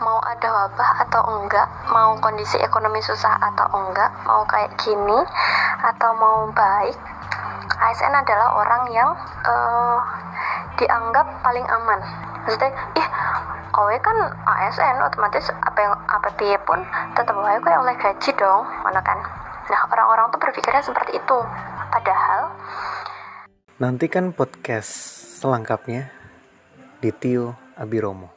mau ada wabah atau enggak mau kondisi ekonomi susah atau enggak mau kayak gini atau mau baik ASN adalah orang yang uh, dianggap paling aman. Maksudnya ih kowe kan ASN otomatis apa yang apa piye pun tetap wae kowe oleh gaji dong mana kan? Nah orang-orang tuh berpikirnya seperti itu. Padahal nantikan podcast selengkapnya di Tio Abiromo.